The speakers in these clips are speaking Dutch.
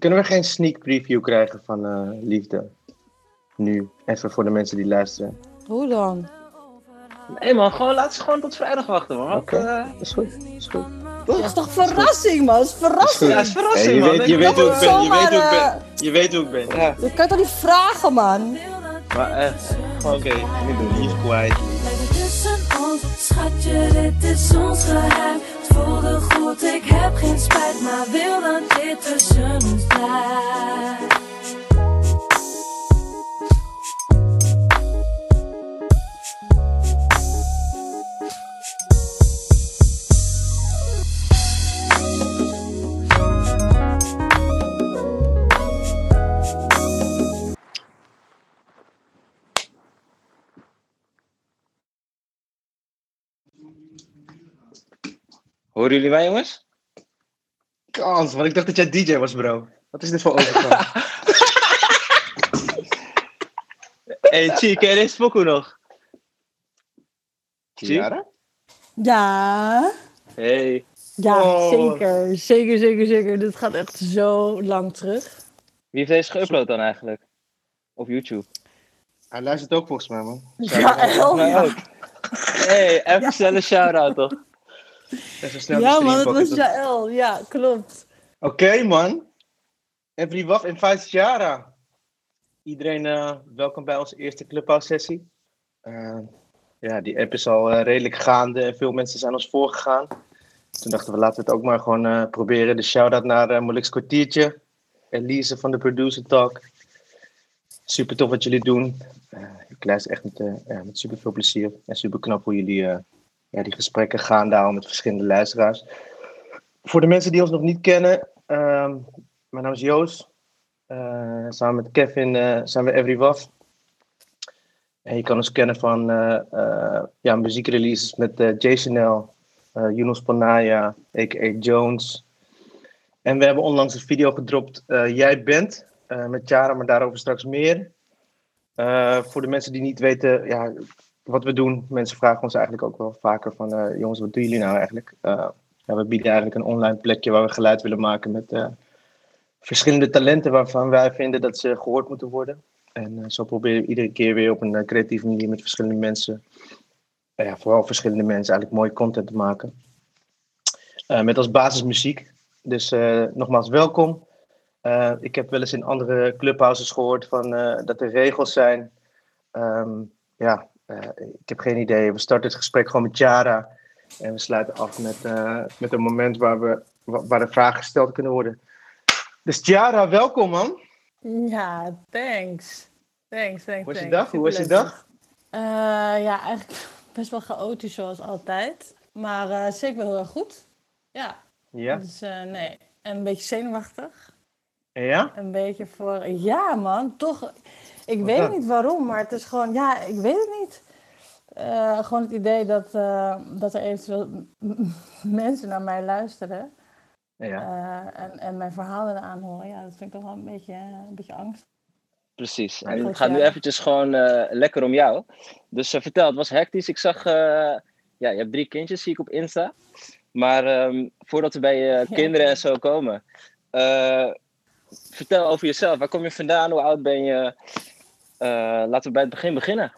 Kunnen we geen sneak preview krijgen van eh, Liefde? Nu, even voor de mensen die luisteren. Hoe dan? Nee man, gewoon, laat ze gewoon tot vrijdag wachten man. Oké. Eh, Is goed, is goed. Dat is toch verrassing, man? Dat is verrassing. ja, is verrassing je, man. weet, je, weet hoe ik ben, je, weet hoe ik ben. je weet hoe ik ben. Ja, Je kan toch niet vragen, man? maar echt. Oké, niet doen, niet kwijt. Tussen ons, schatje, dit is ons geheim. Voelde goed, ik heb geen spijt, maar wil dat dit tussen ons blijft. Horen jullie mij jongens? Kans, want ik dacht dat jij DJ was, bro. Wat is dit voor overgang? Hey Chi, ken je deze pokoe nog? Chiara? Ja. Hey. Ja, Oh. zeker. Zeker, zeker, zeker. Dit gaat echt zo lang terug. Wie heeft deze geüpload dan eigenlijk? Op YouTube? Hij luistert ook volgens mij, man. Ja, Ja, ook. Hey, even snel een shout-out toch? Even snel de ja man, het was? Jaël. Ja, klopt. Oké, man. Every waf invites Chiara. Iedereen, eh, welkom bij onze eerste Clubhouse sessie. Eh, ja, die app is al eh, redelijk gaande en veel mensen zijn ons voorgegaan. Toen dachten we, laten we het ook maar gewoon eh, proberen. De shout-out naar uh, Molix Kwartiertje. Elise van de Producer Talk. Super tof wat jullie doen. Eh, ik luister echt met, eh, ja, met super veel plezier. En super knap hoe jullie eh, ja, die gesprekken gaan daar met verschillende luisteraars. Voor de mensen die ons nog niet kennen, ehm, mijn naam is Joost. Eh, samen met Kevin eh, zijn we Every Waf. En je kan ons kennen van eh, ja, muziekreleases met Jason uh, Yunus Panaya, a.k.a. Jones. En we hebben onlangs een video gedropt, Jij bent, met Jara, maar daarover straks meer. Voor de mensen die niet weten ja, wat we doen, mensen vragen ons eigenlijk ook wel vaker van, eh, jongens, wat doen jullie nou eigenlijk? Eh, we bieden eigenlijk een online plekje waar we geluid willen maken met eh, verschillende talenten waarvan wij vinden dat ze gehoord moeten worden. En zo proberen we iedere keer weer op een creatieve manier met verschillende mensen, ja, vooral verschillende mensen, eigenlijk mooie content te maken. Met als basis muziek. Dus nogmaals welkom. Ik heb wel eens in andere clubhouses gehoord van, dat er regels zijn. Ehm, ja, ik heb geen idee. We starten het gesprek gewoon met Jara. En we sluiten af met, eh, met een moment waar, we, wa- waar de vragen gesteld kunnen worden. Dus Jara, welkom man. Ja, thanks. Thanks, thanks, Hoe was je dag? Hoe was je dag? Eh, ja, eigenlijk best wel chaotisch zoals altijd. Maar eh, zeker wel heel erg goed. Ja, Ja? dus eh, nee. En een beetje zenuwachtig. Ja? Een beetje voor... Ja, man, toch... Ik Wat weet dan? niet waarom, maar het is gewoon... Ja, ik weet het niet. Eh, gewoon het idee dat, eh, dat er eventueel mensen naar mij luisteren. Ja. eh, en, en mijn verhalen aanhoren. Ja, dat vind ik toch wel een beetje, een beetje angst. Precies. En het gaat nu eventjes gewoon lekker om jou. Dus vertel, het was hectisch. Ik zag, ja, je hebt drie kindjes, zie ik op Insta. Maar ehm, voordat we bij je Ja. kinderen en zo komen, vertel over jezelf. Waar kom je vandaan? Hoe oud ben je? Eh, laten we bij het begin beginnen.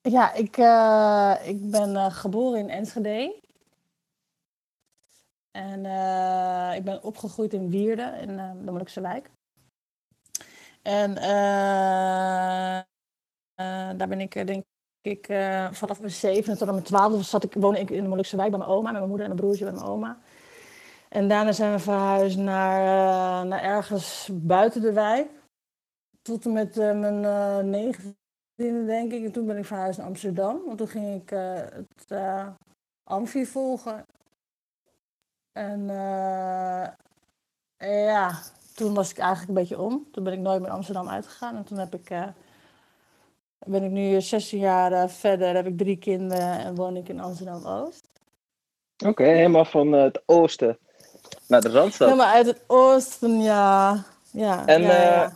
Ja, ik, eh, ik ben eh, geboren in Enschede. En ik ben opgegroeid in Wierden, in de Molukse wijk. En daar ben ik, denk ik, vanaf mijn zevende tot aan mijn twaalfde zat ik, woonde ik in de Molukse wijk bij mijn oma, met mijn moeder en mijn broertje bij mijn oma. En daarna zijn we verhuisd naar, naar ergens buiten de wijk. Tot en met eh, mijn eh, negentiende, denk ik. En toen ben ik verhuisd naar Amsterdam. Want toen ging ik eh, het Amfi volgen. En ja, toen was ik eigenlijk een beetje om. Toen ben ik nooit meer Amsterdam uitgegaan. En toen heb ik, ben ik nu 16 jaar verder, heb ik drie kinderen en woon ik in Amsterdam-Oost. Oké, helemaal van het oosten naar de Randstad. Helemaal uit het oosten, ja. ja En, ja, ja.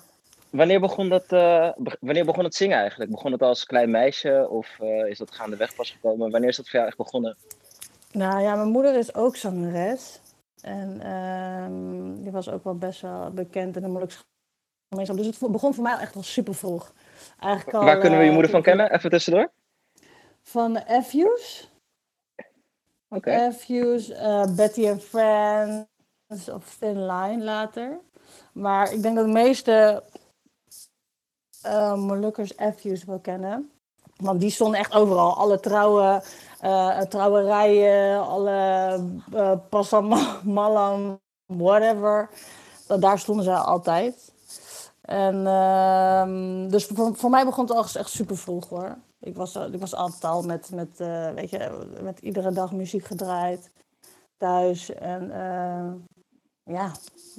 Wanneer, begon dat, eh, wanneer begon het zingen eigenlijk? Begon het als klein meisje of eh, is dat gaandeweg pas gekomen? Wanneer is dat voor jou echt begonnen? Nou ja, mijn moeder is ook zangeres. En ehm, die was ook wel best wel bekend in de moeilijksgemeenschap. Dus het begon voor mij al echt wel super vroeg. Eigenlijk al, Waar kunnen we je eh, moeder van kennen? Even tussendoor. Van. F-Views, eh, Betty and Friends of Thin Line later. Maar ik denk dat de meeste eh Molukkers F-Views wel kennen. Want die stonden echt overal. Alle trouwe, eh, trouwerijen, alle uh, Passam, Malam, whatever. Da- Daar stonden ze altijd. En ehm, dus voor, voor mij begon het al echt super vroeg hoor. Ik was, ik was altijd al met, met, eh, weet je, met iedere dag muziek gedraaid thuis. En eh, ja,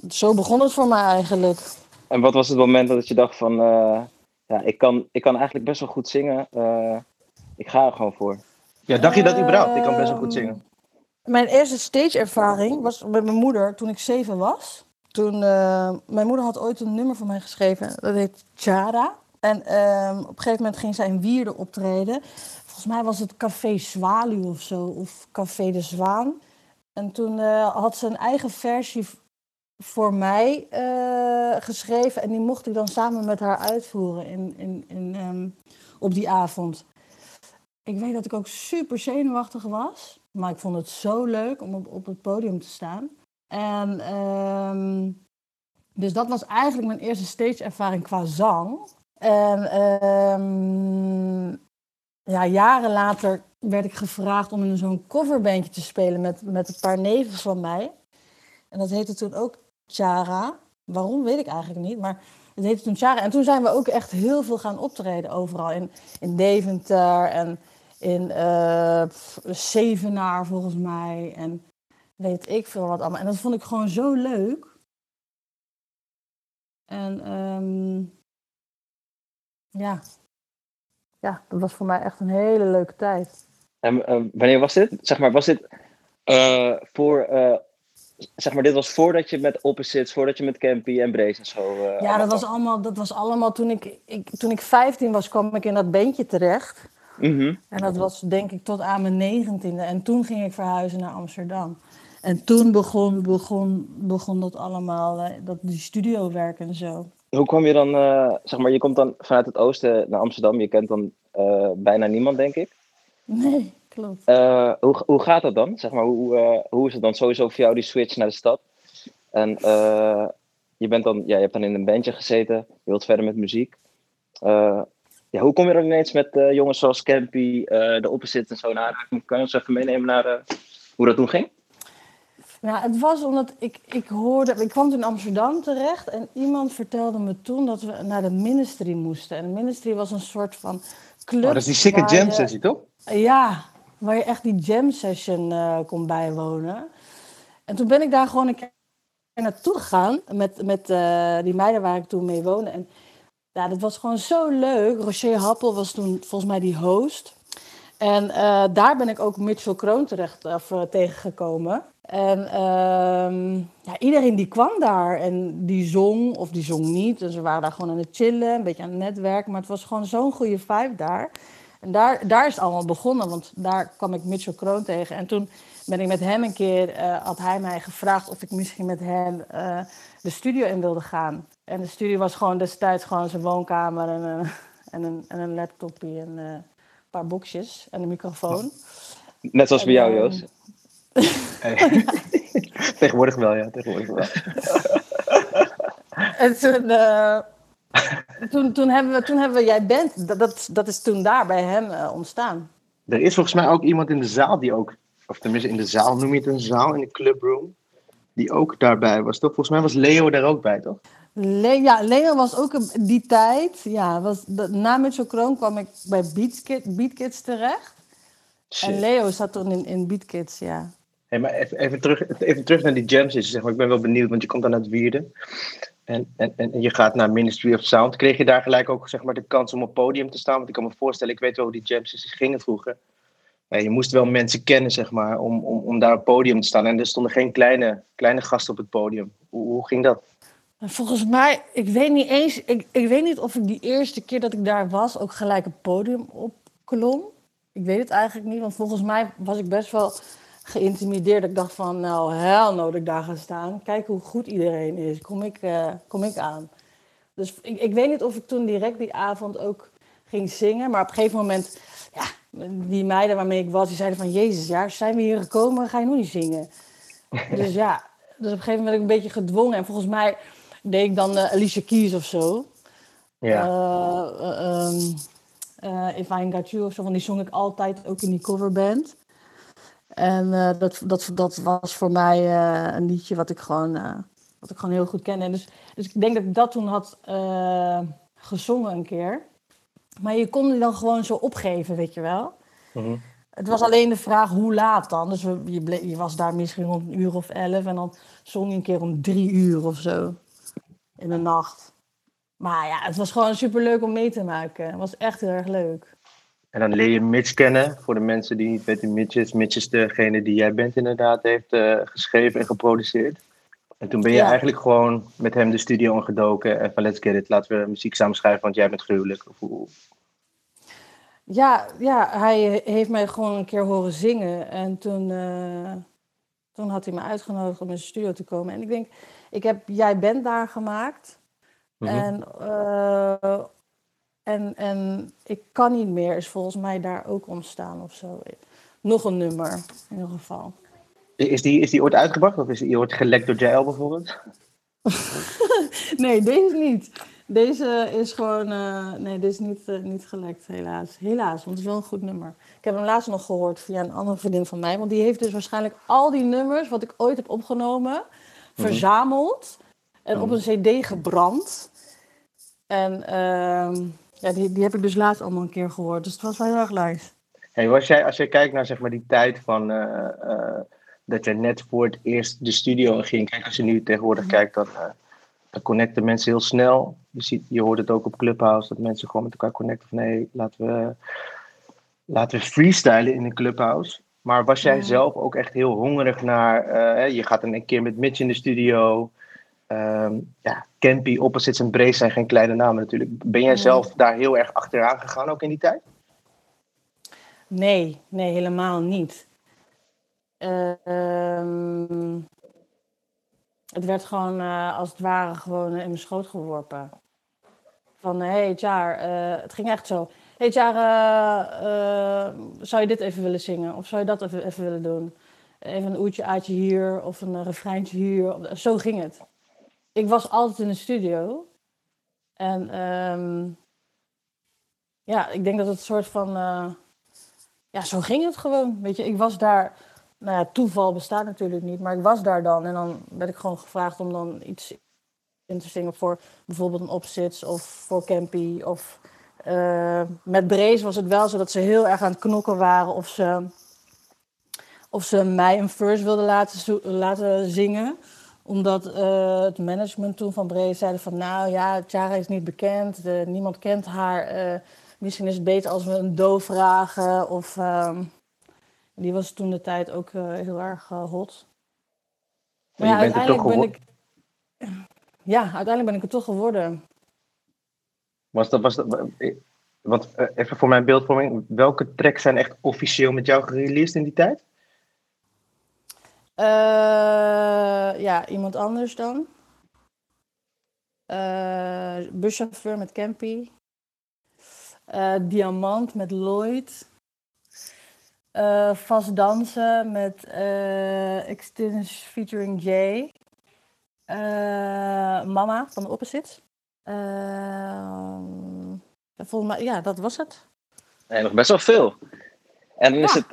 zo begon het voor mij eigenlijk. En wat was het moment dat je dacht van, eh, ja, ik kan, ik kan eigenlijk best wel goed zingen. eh, ik ga er gewoon voor. Ja, dacht je dat überhaupt? Ik kan best wel goed Ehm, zingen. Mijn eerste stage-ervaring was met mijn moeder toen ik zeven was. Toen, eh, mijn moeder had ooit een nummer voor mij geschreven, dat heet Chara. En ehm, op een gegeven moment ging zij in Wierde optreden. Volgens mij was het Café Zwaluw of zo, of Café de Zwaan. En toen eh, had ze een eigen versie voor mij eh, geschreven. En die mocht ik dan samen met haar uitvoeren in, in, in, ehm, op die avond. Ik weet dat ik ook super zenuwachtig was. Maar ik vond het zo leuk om op, op het podium te staan. En ehm, dus dat was eigenlijk mijn eerste stage-ervaring qua zang. En ehm, ja, jaren later werd ik gevraagd om in zo'n coverbandje te spelen met, met een paar neven van mij. En dat heette toen ook Chara. Waarom weet ik eigenlijk niet, maar het heette toen Chara. En toen zijn we ook echt heel veel gaan optreden overal. In, in Deventer en in pff, Zevenaar volgens mij. En weet ik veel wat allemaal. En dat vond ik gewoon zo leuk. En ehm, ja. ja, dat was voor mij echt een hele leuke tijd. En eh, wanneer was dit? Zeg maar, was dit eh, voor, zeg maar, dit was voordat je met Opposites, voordat je met Campy en Brace en zo... eh, Ja, dat was allemaal, dat was allemaal toen ik, ik, toen ik 15 was, kwam ik in dat beentje terecht. Mhm. En dat was denk ik tot aan mijn negentiende. En toen ging ik verhuizen naar Amsterdam. En toen begon, begon, begon dat allemaal, eh, dat, die studiowerk en zo. Hoe kwam je dan, eh, zeg maar, je komt dan vanuit het oosten naar Amsterdam. Je kent dan bijna niemand, denk ik. Nee, klopt. Eh, hoe, hoe gaat dat dan? Zeg maar, hoe, eh, hoe is het dan sowieso voor jou die switch naar de stad? En eh, je, bent dan, ja, je hebt dan in een bandje gezeten, je wilt verder met muziek. Eh, ja, hoe kom je dan ineens met eh, jongens zoals Campy, eh de Opposite en zo naar aanraking? Kan je ons even meenemen naar eh, hoe dat toen ging? Ja, het was omdat ik, ik hoorde, ik kwam toen in Amsterdam terecht en iemand vertelde me toen dat we naar de ministry moesten. En de ministry was een soort van club. Oh, dat is die sikke jam je- sessie, toch? Ja, waar je echt die jam session eh, kon bijwonen. En toen ben ik daar gewoon een keer naartoe gegaan met, met eh, die meiden waar ik toen mee woonde. En ja, dat was gewoon zo leuk. Rocher Happel was toen volgens mij die host. En eh, daar ben ik ook Mitchell Kroon terecht of, tegengekomen. En ehm, ja, iedereen die kwam daar en die zong of die zong niet. En ze waren daar gewoon aan het chillen, een beetje aan het netwerken. Maar het was gewoon zo'n goede vibe daar. En daar, daar is het allemaal begonnen, want daar kwam ik Mitchell Kroon tegen. En toen ben ik met hem een keer, eh, had hij mij gevraagd of ik misschien met hem eh, de studio in wilde gaan. En de studio was gewoon destijds gewoon zijn woonkamer en, een en, een, en een laptopje en eh, een paar boxjes en een microfoon. Net zoals bij jou, En, Joost. Hey. tegenwoordig wel, ja. Tegenwoordig wel. En toen, eh, toen, toen, hebben we, toen hebben we Jij Bent, dat, dat, dat is toen daar bij hem eh, ontstaan. Er is volgens mij ook iemand in de zaal die ook, of tenminste in de zaal, noem je het een zaal, in de clubroom, die ook daarbij was, toch? Volgens mij was Leo daar ook bij, toch? Le ja, Leo was ook een- die tijd. Ja, was, dat- na Mitchell Kroon kwam ik bij Beat, Kid, Beat Kids terecht. En. Leo zat toen in, in Beat Kids, ja. Hey, maar even, even, terug, even terug naar die jam session, zeg maar. Ik ben wel benieuwd, want je komt dan uit Wierden. En, en, en je gaat naar Ministry of Sound. Kreeg je daar gelijk ook zeg maar, de kans om op podium te staan? Want ik kan me voorstellen, ik weet wel hoe die jam gingen vroeger. Je moest wel mensen kennen, zeg maar, om, om, om daar op podium te staan. En er stonden geen kleine, kleine gasten op het podium. Hoe, hoe ging dat? En volgens mij, ik weet niet eens, ik, ik weet niet of ik die eerste keer dat ik daar was ook gelijk het podium opklom. Ik weet het eigenlijk niet, want volgens mij was ik best wel geïntimideerd. Ik dacht van, nou, hel no dat ik daar ga staan. Kijk hoe goed iedereen is. Kom ik, eh, kom ik aan. Dus ik, ik weet niet of ik toen direct die avond ook ging zingen. Maar op een gegeven moment, ja, die meiden waarmee ik was, die zeiden van... Jezus, ja, zijn we hier gekomen, ga je nog niet zingen? dus ja, dus op een gegeven moment werd ik een beetje gedwongen. En volgens mij deed ik dan uh, Alicia Keys of zo. Ja. Eh, eh, ehm, eh, If I Got You of zo, want die zong ik altijd ook in die coverband. En eh, dat, dat, dat was voor mij eh, een liedje wat ik gewoon, eh, wat ik gewoon heel goed kende. En dus, dus ik denk dat ik dat toen had gezongen een keer. Maar je kon die dan gewoon zo opgeven, weet je wel. Mhm. Het was alleen de vraag hoe laat dan. Dus we- je, je was daar misschien rond een uur of elf en dan zong je een keer om drie uur of zo in de nacht. Maar ja, het was gewoon superleuk om mee te maken. Het was echt heel erg leuk. En dan leer je Mitch kennen. Voor de mensen die niet weten, Mitch is, Mitch is degene die jij bent inderdaad heeft eh, geschreven en geproduceerd. En toen ben je Ja. eigenlijk gewoon met hem de studio ingedoken en van let's get it, laten we muziek samen schrijven, want jij bent gruwelijk. Ja, ja, hij heeft mij gewoon een keer horen zingen. En toen, eh, toen had hij me uitgenodigd om in zijn studio te komen. En ik denk, ik heb Jij bent daar gemaakt. Mhm. En, eh, en, en ik kan niet meer is volgens mij daar ook ontstaan of zo. Nog een nummer, in ieder geval. Is die, is die ooit uitgebracht of is die ooit gelekt door JL bijvoorbeeld? Nee, deze niet. Deze is gewoon. eh, nee, deze is niet, eh, niet gelekt, helaas. Helaas, want het is wel een goed nummer. Ik heb hem laatst nog gehoord via een andere vriendin van mij. Want die heeft dus waarschijnlijk al die nummers wat ik ooit heb opgenomen, verzameld en op een CD gebrand. En ehm, ja, die, die heb ik dus laatst allemaal een keer gehoord. Dus het was wel heel erg nice. Hey, was jij, als je kijkt naar zeg maar, die tijd van eh, eh, dat je net voor het eerst de studio in ging. Kijk, als je nu tegenwoordig kijkt, dan, eh, dan connecten mensen heel snel. Je, ziet, je hoort het ook op Clubhouse, dat mensen gewoon met elkaar connecten van hey, laten, we, laten we freestylen in een Clubhouse. Maar was jij Ja. zelf ook echt heel hongerig naar, je gaat een keer met Mitch in de studio. Ehm, ja, Campy, Opposites en Brace zijn geen kleine namen natuurlijk. Ben jij zelf daar heel erg achteraan gegaan ook in die tijd? Nee, nee, helemaal niet. Ehm, het werd gewoon eh, als het ware gewoon in mijn schoot geworpen. Van, hé hey, eh, het ging echt zo. Hé hey, Tjaar, eh, zou je dit even willen zingen? Of zou je dat even, even willen doen? Even een oertje aatje hier of een refreintje hier. Zo ging het. Ik was altijd in de studio. En ehm, ja, ik denk dat het een soort van... eh, ja, zo ging het gewoon. Weet je, ik was daar. Nou ja, toeval bestaat natuurlijk niet, maar ik was daar dan. En dan werd ik gewoon gevraagd om dan iets in te zingen voor bijvoorbeeld een opzits of voor Campy. Of eh, met Brace was het wel zo dat ze heel erg aan het knokken waren of ze, of ze mij een verse wilden laten, laten zingen omdat eh, het management toen van Brace zeiden van... nou ja, Tjara is niet bekend, niemand kent haar. eh, misschien is het beter als we een Do vragen. Of, ehm, die was toen de tijd ook eh, heel erg hot. Maar er toch ben ik... Ja, uiteindelijk ben ik het toch geworden. Was dat, was dat, want even voor mijn beeldvorming, welke tracks zijn echt officieel met jou gereleased in die tijd? Eh, ja, iemand anders dan. Eh buschauffeur met Campy. Eh, Diamant met Lloyd. Vast dansen met Extins featuring Jay. Mama van de Opposites. Eh, volgens mij, ja, dat was het. Nee, nog best wel veel. En dan is het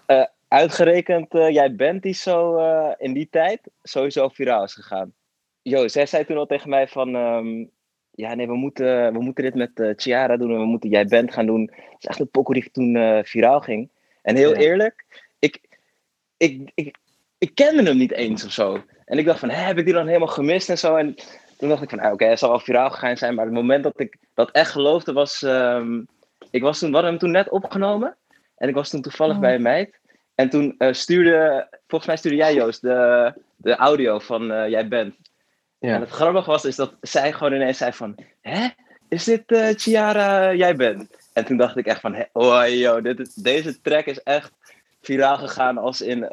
uitgerekend, eh, jij bent die zo eh, in die tijd sowieso viraal is gegaan. Jo, zij zei toen al tegen mij van, ehm, ja nee, we moeten, we moeten dit met eh Chiara doen en we moeten jij bent gaan doen. Het is echt een pokoe die toen viraal ging. En heel Ja. eerlijk, ik, ik, ik, ik kende hem niet eens of zo. En ik dacht van, heb ik die dan helemaal gemist en zo. En toen dacht ik van, ah, oké, hij zal wel viraal gegaan zijn. Maar het moment dat ik dat echt geloofde was, ehm, ik was toen, we hadden hem toen net opgenomen. En ik was toen toevallig Mm. bij een meid. En toen eh, stuurde, volgens mij stuurde jij Joost, de, de audio van eh, Jij Bent. Ja. En het grappige was is dat zij gewoon ineens zei van, hè, is dit eh Chiara Jij Bent? En toen dacht ik echt van, oh joh, dit is, deze track is echt viraal gegaan als in...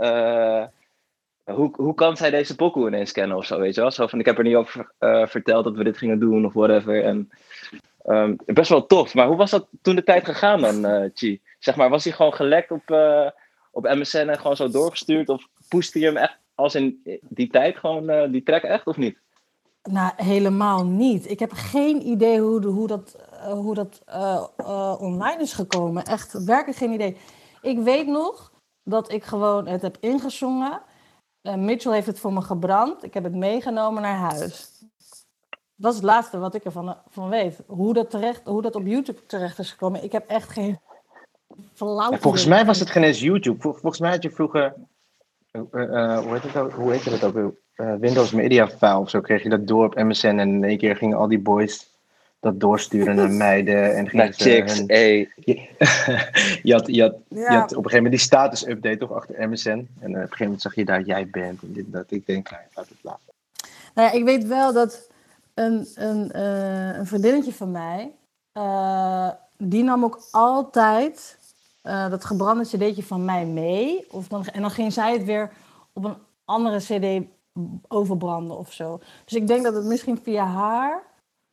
hoe, hoe kan zij deze pokoe ineens kennen of zo, weet je wel? Zo van, ik heb er niet over verteld dat we dit gingen doen of whatever. En, ehm, best wel tof. Maar hoe was dat toen de tijd gegaan dan, Chi? Zeg maar, was hij gewoon gelekt op, op MSN en gewoon zo doorgestuurd? Of poeste je hem echt als in die tijd gewoon eh, die track echt of niet? Nou, helemaal niet. Ik heb geen idee hoe, de- hoe dat, eh, hoe dat eh, online is gekomen. Echt, werkelijk geen idee. Ik weet nog dat ik gewoon het heb ingezongen. Mitchell heeft het voor me gebrand. Ik heb het meegenomen naar huis. Dat is het laatste wat ik ervan van weet. Hoe dat, terecht, hoe dat op YouTube terecht is gekomen. Ik heb echt geen flauw Ja, volgens mij was het geen eens YouTube. Vol- volgens mij had je vroeger. eh, eh, hoe, heet het ook, hoe heette dat ook? weer? Eh, Windows Media File of zo kreeg je dat door op MSN. En in één keer gingen al die boys dat doorsturen naar meiden. En gingen Naar chicks, hun- je, had, je, had, je had op een gegeven moment die status update toch achter MSN. En eh, op een gegeven moment zag je daar jij bent en dit dat. Ik denk, nou, laat het laten. Nou ja, ik weet wel dat een, een, eh, een vriendinnetje van mij, eh, die nam ook altijd eh, dat gebrande cd'tje van mij mee. Of dan, en dan ging zij het weer op een andere cd overbranden of zo. Dus ik denk dat het misschien via haar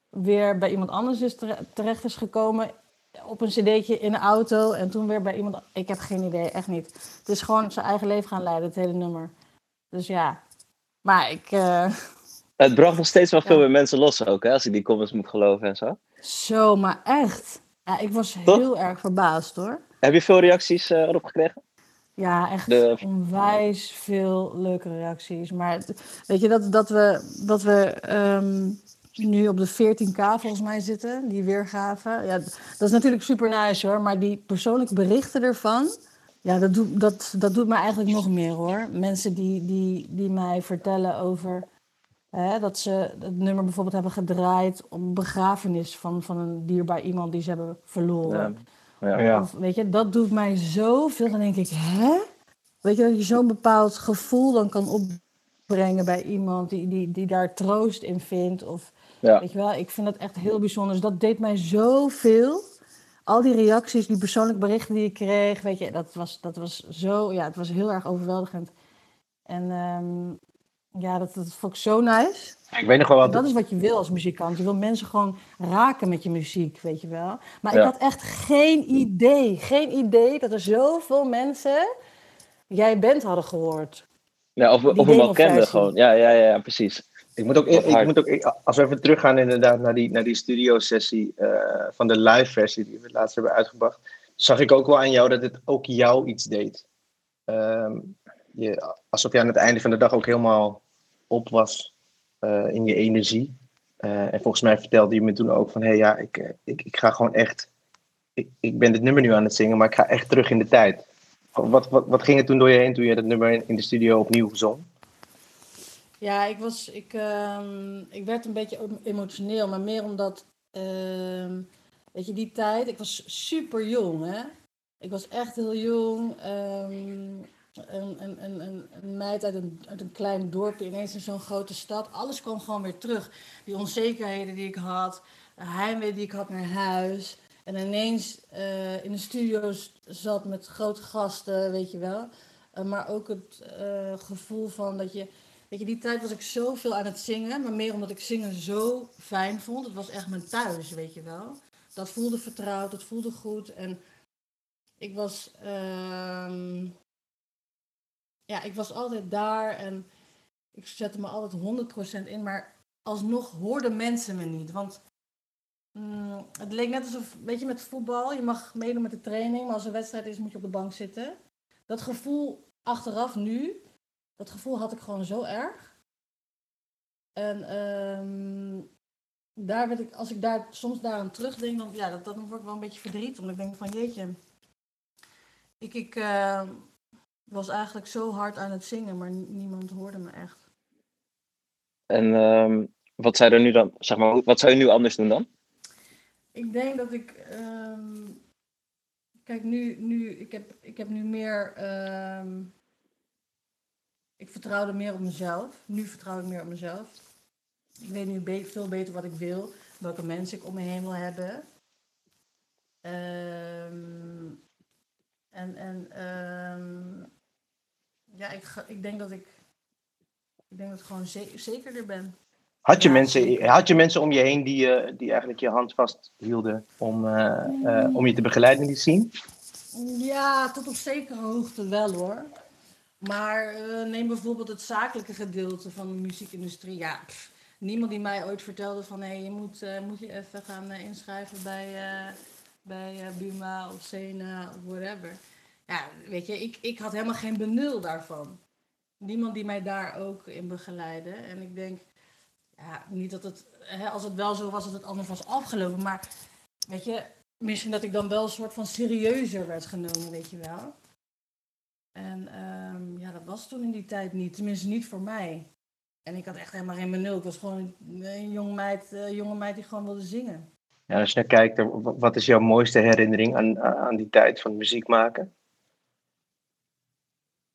weer bij iemand anders is tere- terecht is gekomen. Op een cd'tje in de auto en toen weer bij iemand... Ik heb geen idee, echt niet. Het is gewoon zijn eigen leven gaan leiden, het hele nummer. Dus ja. Maar ik... eh, Het bracht nog steeds wel veel meer mensen los ook, hè, als ik die comments moet geloven en zo. Zo, maar echt. Ja, ik was Toch? heel erg verbaasd hoor. Heb je veel reacties eh, erop gekregen? Ja, echt De- onwijs veel leuke reacties. Maar weet je dat, dat we, dat we ehm, nu op de 14k volgens mij zitten, die weergave. Ja, dat is natuurlijk super nice hoor. Maar die persoonlijke berichten ervan, ja, dat doet, dat, dat doet me eigenlijk nog meer hoor. Mensen die, die, die mij vertellen over hè, dat ze het nummer bijvoorbeeld hebben gedraaid op een begrafenis van, van een dierbaar iemand die ze hebben verloren. Ja. Ja. Of, weet je, dat doet mij zoveel. Dan denk ik, hè? Weet je, dat je zo'n bepaald gevoel dan kan opbrengen bij iemand die, die, die daar troost in vindt. Of, Ja. weet je wel, ik vind dat echt heel bijzonder. Dus dat deed mij zoveel. Al die reacties, die persoonlijke berichten die ik kreeg, weet je, dat was, dat was zo, ja, het was heel erg overweldigend. En ehm, ja, dat, dat vond ik zo nice. Ik weet nog wel wat. Dat is wat je wil als muzikant. Je wil mensen gewoon raken met je muziek, weet je wel. Maar Ja. ik had echt geen idee, geen idee dat er zoveel mensen jij bent hadden gehoord. Ja, of, of we hem al kenden gewoon. Ja, ja, ja, ja, precies. Ik moet ook, Wat ik moet ook ik- als we even teruggaan inderdaad naar die, naar die studio-sessie eh, van de live-versie die we laatst hebben uitgebracht, zag ik ook wel aan jou dat het ook jou iets deed. Ehm, alsof je aan het einde van de dag ook helemaal op was eh, in je energie. Eh, en volgens mij vertelde je me toen ook van, hé hey, ja, ik, eh, ik, ik ga gewoon echt, ik, ik ben dit nummer nu aan het zingen, maar ik ga echt terug in de tijd. Wat, wat, wat ging er toen door je heen toen je dat nummer in, de studio opnieuw zong? Ja, ik, was, ik, ehm, ik werd een beetje emotioneel, maar meer omdat, ehm, weet je, die tijd, ik was super jong, hè. Ik was echt heel jong. ehm, een, een, een, meid uit een, uit een klein dorpje, ineens in zo'n grote stad. Alles kwam gewoon weer terug. Die onzekerheden die ik had, de heimwee die ik had naar huis. En ineens eh, in de studio's zat met grote gasten, weet je wel. Eh, maar ook het eh, gevoel van dat je... Weet je, die tijd was ik zoveel aan het zingen, maar meer omdat ik zingen zo fijn vond. Het was echt mijn thuis, weet je wel. Dat voelde vertrouwd, dat voelde goed. En ik was, ehm, ja, ik was altijd daar en ik zette me altijd 100% in, maar alsnog hoorden mensen me niet. Want mm, het leek net alsof, weet je, met voetbal, je mag meedoen met de training, maar als er wedstrijd is, moet je op de bank zitten. Dat gevoel achteraf nu, dat gevoel had ik gewoon zo erg. En ehm, daar werd ik, als ik daar soms daar aan terugdenk, dan, ja, dat, word ik wel een beetje verdriet. Omdat ik denk van jeetje, ik, ik eh, was eigenlijk zo hard aan het zingen, maar ni- niemand hoorde me echt. En ehm, wat zou er nu dan, zeg maar, wat zou je nu anders doen dan? Ik denk dat ik. ehm, kijk, nu, nu ik, heb, ik heb nu meer. ehm, ik vertrouwde meer op mezelf. Nu vertrouw ik meer op mezelf. Ik weet nu be- veel beter wat ik wil. Welke mensen ik om me heen wil hebben. En, en ja, ik, ik denk dat ik, ik denk dat ik gewoon ze- zekerder ben. Had je, Ja, mensen, had je mensen om je heen die, eh, die eigenlijk je hand vasthielden om, eh, eh, om je te begeleiden in die scene? Ja, tot op zekere hoogte wel hoor. Maar neem bijvoorbeeld het zakelijke gedeelte van de muziekindustrie. Ja, pff, niemand die mij ooit vertelde van hé, je moet, moet je even gaan inschrijven bij, bij Buma of Sena of whatever. Ja, weet je, ik, ik had helemaal geen benul daarvan. Niemand die mij daar ook in begeleidde. En ik denk, ja, niet dat het, hè, als het wel zo was, dat het anders was afgelopen. Maar weet je, misschien dat ik dan wel een soort van serieuzer werd genomen, weet je wel. En ehm, ja, dat was toen in die tijd niet. Tenminste, niet voor mij. En ik had echt helemaal geen benul. Ik was gewoon een jonge meid, eh, jonge meid die gewoon wilde zingen. Ja, als je kijkt, eh, wa- wat is jouw mooiste herinnering aan, aan die tijd van muziek maken?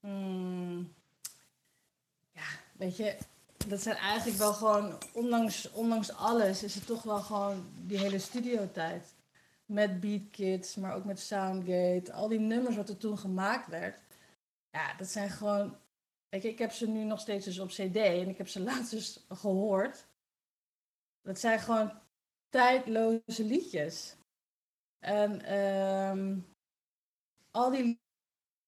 Hmm. Ja, weet je, dat zijn eigenlijk wel gewoon, ondanks, ondanks alles, is het toch wel gewoon die hele studiotijd. Met Beat Kids, maar ook met Soundgate. Al die nummers wat er toen gemaakt werd. Ja, dat zijn gewoon. Weet ik heb ze nu nog steeds dus op CD en ik heb ze laatst dus gehoord. Dat zijn gewoon tijdloze liedjes. En ehm, al die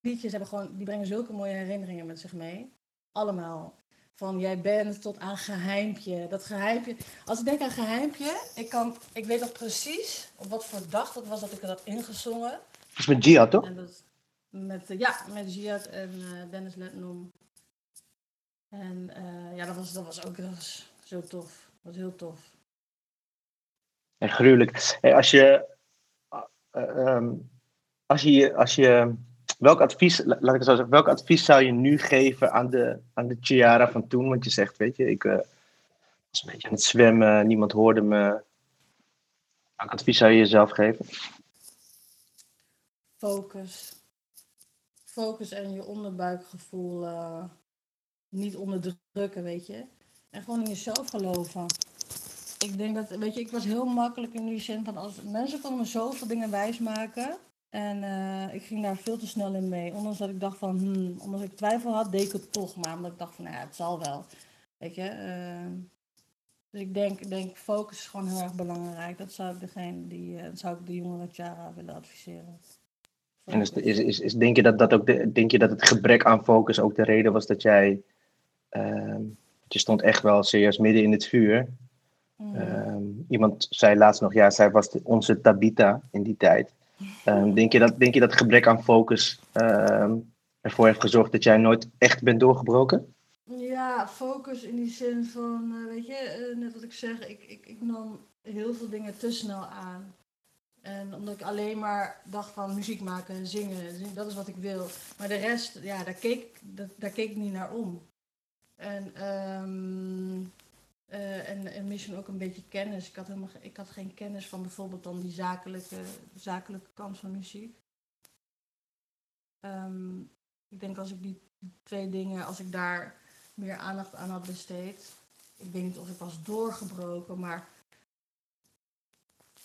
liedjes hebben gewoon, die brengen zulke mooie herinneringen met zich mee. Allemaal. Van jij bent tot aan geheimpje. Dat geheimpje. Als ik denk aan geheimpje, ik, kan, ik weet nog precies op wat voor dag dat was dat ik dat ingezongen. Dat is met Gia, toch? En dat met, eh, ja, met Ziad en eh, Dennis Letnom. En eh, ja, dat was, dat was ook dat was zo tof. Dat was heel tof. En gruwelijk. Hey, als je, eh, ehm, als je, als je, welk advies, la- laat ik het zo zeggen, welk advies zou je nu geven aan de, aan de Chiara van toen? Want je zegt, weet je, ik eh, was een beetje aan het zwemmen, niemand hoorde me. Welk advies zou je jezelf geven? Focus. Focus en je onderbuikgevoel eh, niet onderdrukken, weet je. En gewoon in jezelf geloven. Ik denk dat, weet je, ik was heel makkelijk in die zin van als mensen konden me zoveel dingen wijsmaken. En eh, ik ging daar veel te snel in mee. Ondanks dat ik dacht van, hmm, omdat ik twijfel had, deed ik het toch. Maar omdat ik dacht van, nou ja, het zal wel. Weet je. eh, dus ik denk, denk, focus is gewoon heel erg belangrijk. Dat zou ik degene die, eh, dat zou ik de jongere Chara willen adviseren. En is, is, is, is- denk, je dat, dat ook de, denk je dat het gebrek aan focus ook de reden was dat jij, ehm, je stond echt wel serieus midden in het vuur. Mhm. Ehm, iemand zei laatst nog, ja, zij was de- onze Tabita in die tijd. Ehm, denk, je dat, denk je dat gebrek aan focus ehm, ervoor heeft gezorgd dat jij nooit echt bent doorgebroken? Ja, focus in die zin van, eh, weet je, eh, net wat ik zeg, ik, ik, ik nam heel veel dingen te snel aan. En omdat ik alleen maar dacht van muziek maken, zingen, dat is wat ik wil. Maar de rest, ja, daar keek, dat, daar keek ik niet naar om. En, ehm, eh, en, en misschien ook een beetje kennis. Ik had, helemaal, ik had geen kennis van bijvoorbeeld dan die zakelijke, zakelijke kant van muziek. Ehm, ik denk als ik die twee dingen, als ik daar meer aandacht aan had besteed. Ik weet niet of ik was doorgebroken, maar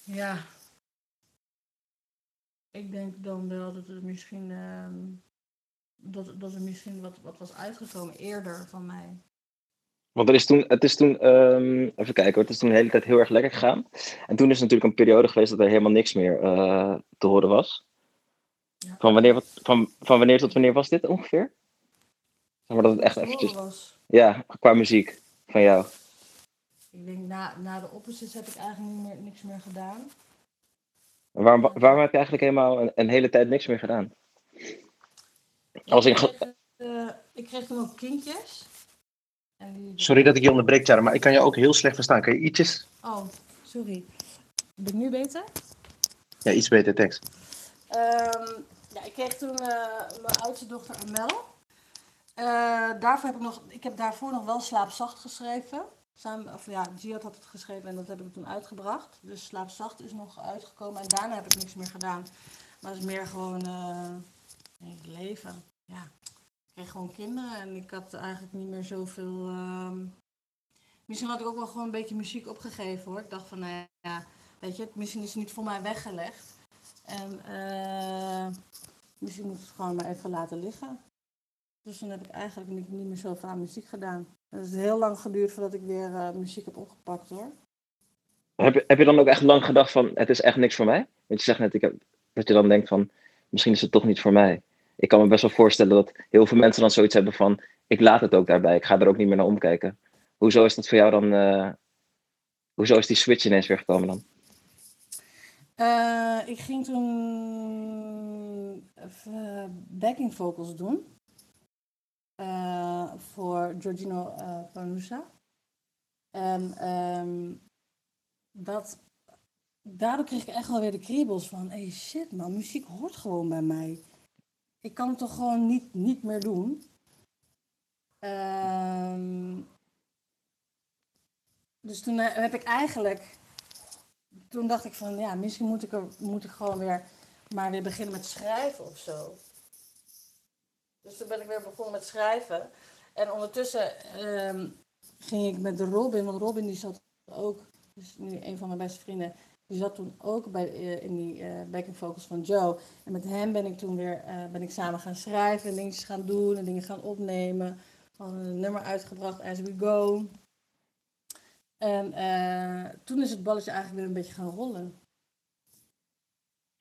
ja. Ik denk dan wel dat er misschien, ehm, dat, dat er misschien wat, wat was uitgekomen eerder van mij. Want er is toen, het is toen, ehm, even kijken, hoor, het is toen de hele tijd heel erg lekker gegaan. En toen is natuurlijk een periode geweest dat er helemaal niks meer eh, te horen was. Ja. Van wanneer, wat- van, van wanneer tot wanneer was dit ongeveer? Zeg maar dat het echt eventjes, was. ja, qua muziek van jou. Ik denk na, na de opposites heb ik eigenlijk niet meer, niks meer gedaan. En Waarom, waarom heb je eigenlijk helemaal een, een hele tijd niks meer gedaan? Als ik, kreeg, eh, ik kreeg toen ook kindjes. Sorry dat ik je onderbreek, Tjara, maar ik kan je ook heel slecht verstaan. Kan je ietsjes, Oh, sorry. Ben ik nu beter? ja, iets beter tekst? Ehm, ja, ik kreeg toen eh, mijn oudste dochter Amel. Eh, daarvoor heb ik nog, ik heb daarvoor nog wel Slaapzacht geschreven. Samen, of ja, Giat had het geschreven en dat heb ik toen uitgebracht. Dus Slaapzacht is nog uitgekomen en daarna heb ik niks meer gedaan. Maar het is meer gewoon eh, leven. Ja, ik kreeg gewoon kinderen en ik had eigenlijk niet meer zoveel... ehm, Misschien had ik ook wel gewoon een beetje muziek opgegeven hoor. Ik dacht van, nou ja, weet je, misschien is het niet voor mij weggelegd. En Dus je moet het gewoon maar even laten liggen. Dus toen heb ik eigenlijk niet, niet meer zoveel aan muziek gedaan. Het is heel lang geduurd voordat ik weer eh, muziek heb opgepakt hoor. Heb je, heb je dan ook echt lang gedacht van, het is echt niks voor mij? Want je zegt net, ik heb, dat je dan denkt van, misschien is het toch niet voor mij. Ik kan me best wel voorstellen dat heel veel mensen dan zoiets hebben van, ik laat het ook daarbij, ik ga er ook niet meer naar omkijken. Hoezo is dat voor jou dan, eh, hoezo is die switch ineens weer gekomen dan? Eh, ik ging toen backing vocals doen. Eh, voor Giorgino Panusa. En ehm, dat, daardoor kreeg ik echt wel weer de kriebels van... Hey shit man, muziek hoort gewoon bij mij. Ik kan het toch gewoon niet, niet meer doen. Ehm, dus toen eh, heb ik eigenlijk toen dacht ik van, ja, misschien moet ik, er, moet ik gewoon weer maar weer beginnen met schrijven of zo. Dus toen ben ik weer begonnen met schrijven. En ondertussen ehm, ging ik met Robin, want Robin die zat ook, dus nu een van mijn beste vrienden, die zat toen ook bij, eh, in die eh backing vocals van Joe. En met hem ben ik toen weer eh, ben ik samen gaan schrijven en dingetjes gaan doen en dingen gaan opnemen. We hadden een nummer uitgebracht, As We Go. En toen is het balletje eigenlijk weer een beetje gaan rollen.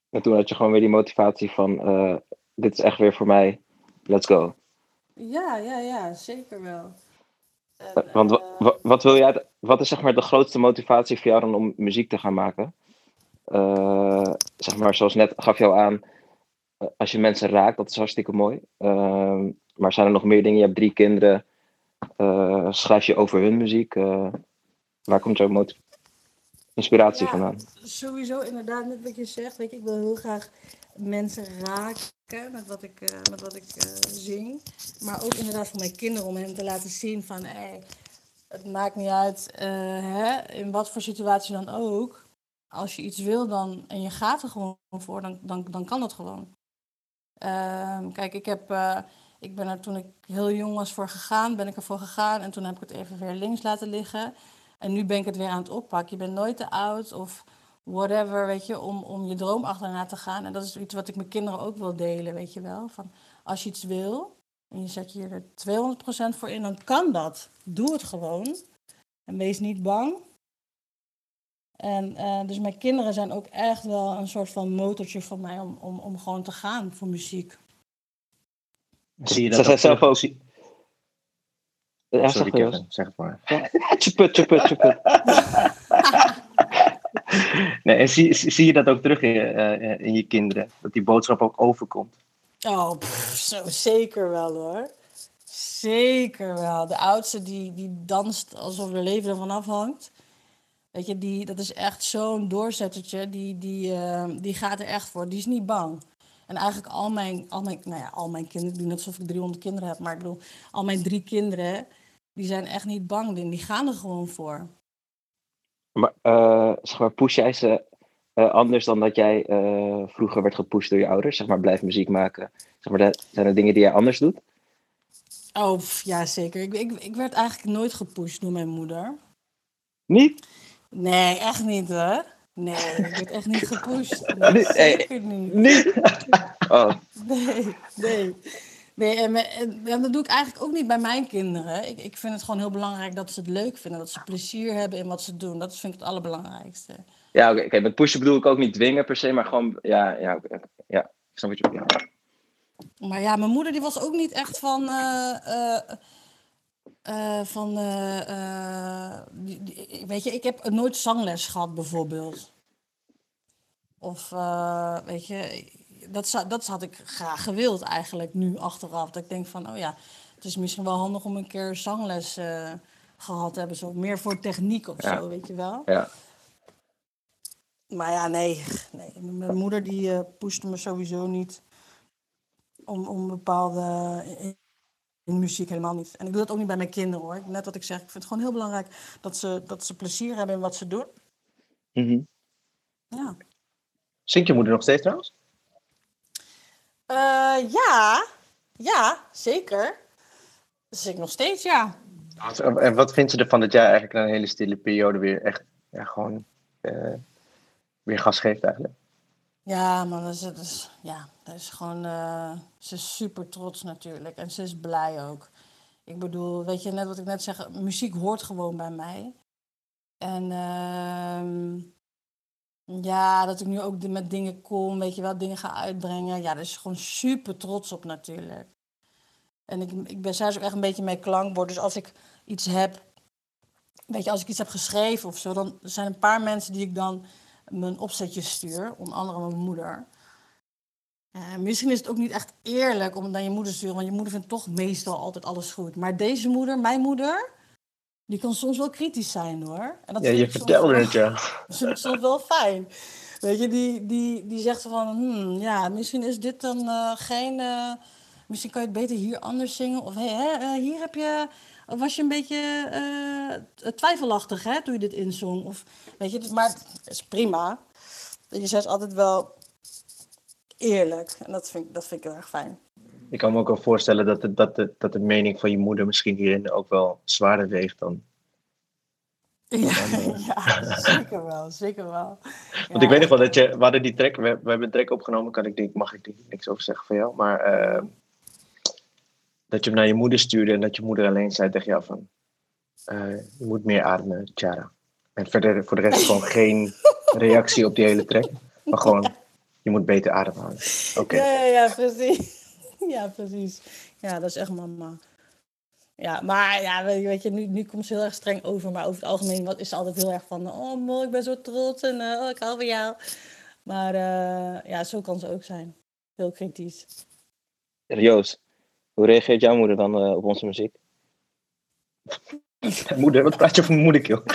En toen had je gewoon weer die motivatie van, dit is echt weer voor mij, let's go. Ja, ja, ja, zeker wel. En, Want wa- wa- wat, wil jij, wat is zeg maar de grootste motivatie voor jou dan om muziek te gaan maken? Eh, zeg maar, zoals net gaf jou aan, eh, als je mensen raakt, dat is hartstikke mooi. Ehm, maar zijn er nog meer dingen? Je hebt drie kinderen. Eh, schrijf je over hun muziek? Waar komt jouw moti- inspiratie Ja. vandaan? Sowieso, inderdaad, net wat je zegt. Weet je, ik wil heel graag mensen raken met wat ik, met wat ik zing. Maar ook inderdaad voor mijn kinderen, om hen te laten zien van... Hey, het maakt niet uit hè, in wat voor situatie dan ook. Als je iets wil dan, en je gaat er gewoon voor, dan, dan, dan kan dat gewoon. Ehm, kijk, ik, heb, eh, ik ben er toen ik heel jong was voor gegaan, ben ik ervoor gegaan. En toen heb ik het even weer links laten liggen. En nu ben ik het weer aan het oppakken. Je bent nooit te oud of whatever, weet je, om, om je droom achterna te gaan. En dat is iets wat ik mijn kinderen ook wil delen, weet je wel. Van, als je iets wil en je zet je er 200% voor in, dan kan dat. Doe het gewoon. En wees niet bang. En eh, dus mijn kinderen zijn ook echt wel een soort van motortje voor mij om, om, om gewoon te gaan voor muziek. Zie je Ze dat zijn zelf terug? ook- Ja, Sorry, zeg maar, Joost. Kevin, zeg het maar. Tjeput, tjeput, tjeput. Nee, en zie, zie je dat ook terug in, je, eh, in je kinderen? Dat die boodschap ook overkomt? Oh, pff, zo, zeker wel hoor. Zeker wel. De oudste die, die danst alsof er leven ervan afhangt. Weet je, die, dat is echt zo'n doorzettertje. Die, die, eh, die gaat er echt voor. Die is niet bang. En eigenlijk al mijn, al mijn, nou ja, al mijn kinderen, ik doe net alsof ik 300 kinderen heb, maar ik bedoel, al mijn drie kinderen, die zijn echt niet bang. Die, die gaan er gewoon voor. Maar, eh, zeg maar, push jij ze eh, anders dan dat jij eh, vroeger werd gepusht door je ouders? Zeg maar, blijf muziek maken. Zeg maar, dat- zijn er dingen die jij anders doet? Oh, pff, ja zeker. Ik, ik, ik werd eigenlijk nooit gepusht door mijn moeder. Niet? Nee, echt niet hoor. Nee, ik werd echt niet gepusht. Nee, Nee, zeker niet. Niet? Oh, Nee, nee. Nee, en, me- en, en dat doe ik eigenlijk ook niet bij mijn kinderen. Ik, ik vind het gewoon heel belangrijk dat ze het leuk vinden. Dat ze plezier hebben in wat ze doen. Dat vind ik het allerbelangrijkste. ja, oké. Met pushen bedoel ik ook niet dwingen per se, maar gewoon, ja, ja, ja. Ik snap wat je bedoelt. Maar ja, mijn moeder die was ook niet echt van... eh, eh, eh, van eh, eh, weet je, ik heb nooit zangles gehad bijvoorbeeld. Of, weet je, dat, dat had ik graag gewild eigenlijk nu achteraf. Dat ik denk van, oh ja, het is misschien wel handig om een keer zangles eh, gehad te hebben. Zo meer voor techniek of Ja. zo, weet je wel. Ja. Maar ja, nee. nee. Mijn moeder die eh pushte me sowieso niet om, om bepaalde in, muziek helemaal niet. En ik doe dat ook niet bij mijn kinderen hoor. Net wat ik zeg, ik vind het gewoon heel belangrijk dat ze, dat ze plezier hebben in wat ze doen. Mhm. Ja. Zingt je moeder nog steeds trouwens? Eh, ja, ja, zeker. Ik nog steeds, ja. En wat vindt ze ervan dat jij eigenlijk na een hele stille periode weer echt ja, gewoon eh, weer gas geeft eigenlijk? Ja, maar dat is, dat is, ja, is gewoon. eh, ze is super trots natuurlijk. En ze is blij ook. Ik bedoel, weet je, net wat ik net zeg, muziek hoort gewoon bij mij. En ehm, ja, dat ik nu ook met dingen kom, weet je wel, dingen ga uitbrengen. Ja, daar is gewoon super trots op natuurlijk. En ik, ik ben zelfs ook echt een beetje mee klankbord. Dus als ik iets heb, weet je, als ik iets heb geschreven of zo, dan zijn er een paar mensen die ik dan mijn opzetjes stuur. Onder andere mijn moeder. Eh, misschien is het ook niet echt eerlijk om het naar je moeder te sturen, want je moeder vindt toch meestal altijd alles goed. Maar deze moeder, mijn moeder, die kan soms wel kritisch zijn hoor. En dat Ja, je vertelde het, ja. dat vind ik soms wel fijn. Weet je, die, die, die zegt van, hmm, ja, misschien is dit dan eh, geen... eh, misschien kan je het beter hier anders zingen. Of hey, hè, hier heb je, was je een beetje twijfelachtig hè, toen je dit inzong. Of, weet je, dus- maar het is prima. Je zegt altijd wel eerlijk. En dat vind, ik- dat vind ik heel erg fijn. Ik kan me ook wel voorstellen dat de, dat, de, dat de mening van je moeder misschien hierin ook wel zwaarder weegt dan. Ja, ja zeker wel, zeker wel. Want ik weet nog wel dat je, we hadden die track, we, we hebben een track opgenomen, kan ik denk, mag ik niks over zeggen van jou, maar eh, dat je hem naar je moeder stuurde en dat je moeder alleen zei tegen jou van, eh, je moet meer ademen, Tjara. En verder voor de rest gewoon geen reactie op die hele track, maar gewoon, je moet beter ademhalen. Oké. Ja, ja, ja, precies. Ja, precies. Ja, dat is echt mama. Ja, maar ja, weet je, nu, nu komt ze heel erg streng over. Maar over het algemeen wat, is ze altijd heel erg van... Oh, mooi, ik ben zo trots en eh, oh, ik hou van jou. Maar eh, ja, zo kan ze ook zijn. Heel kritisch. Joost, hoe reageert jouw moeder dan eh, op onze muziek? Moeder, wat praat je over mijn moeder, kill?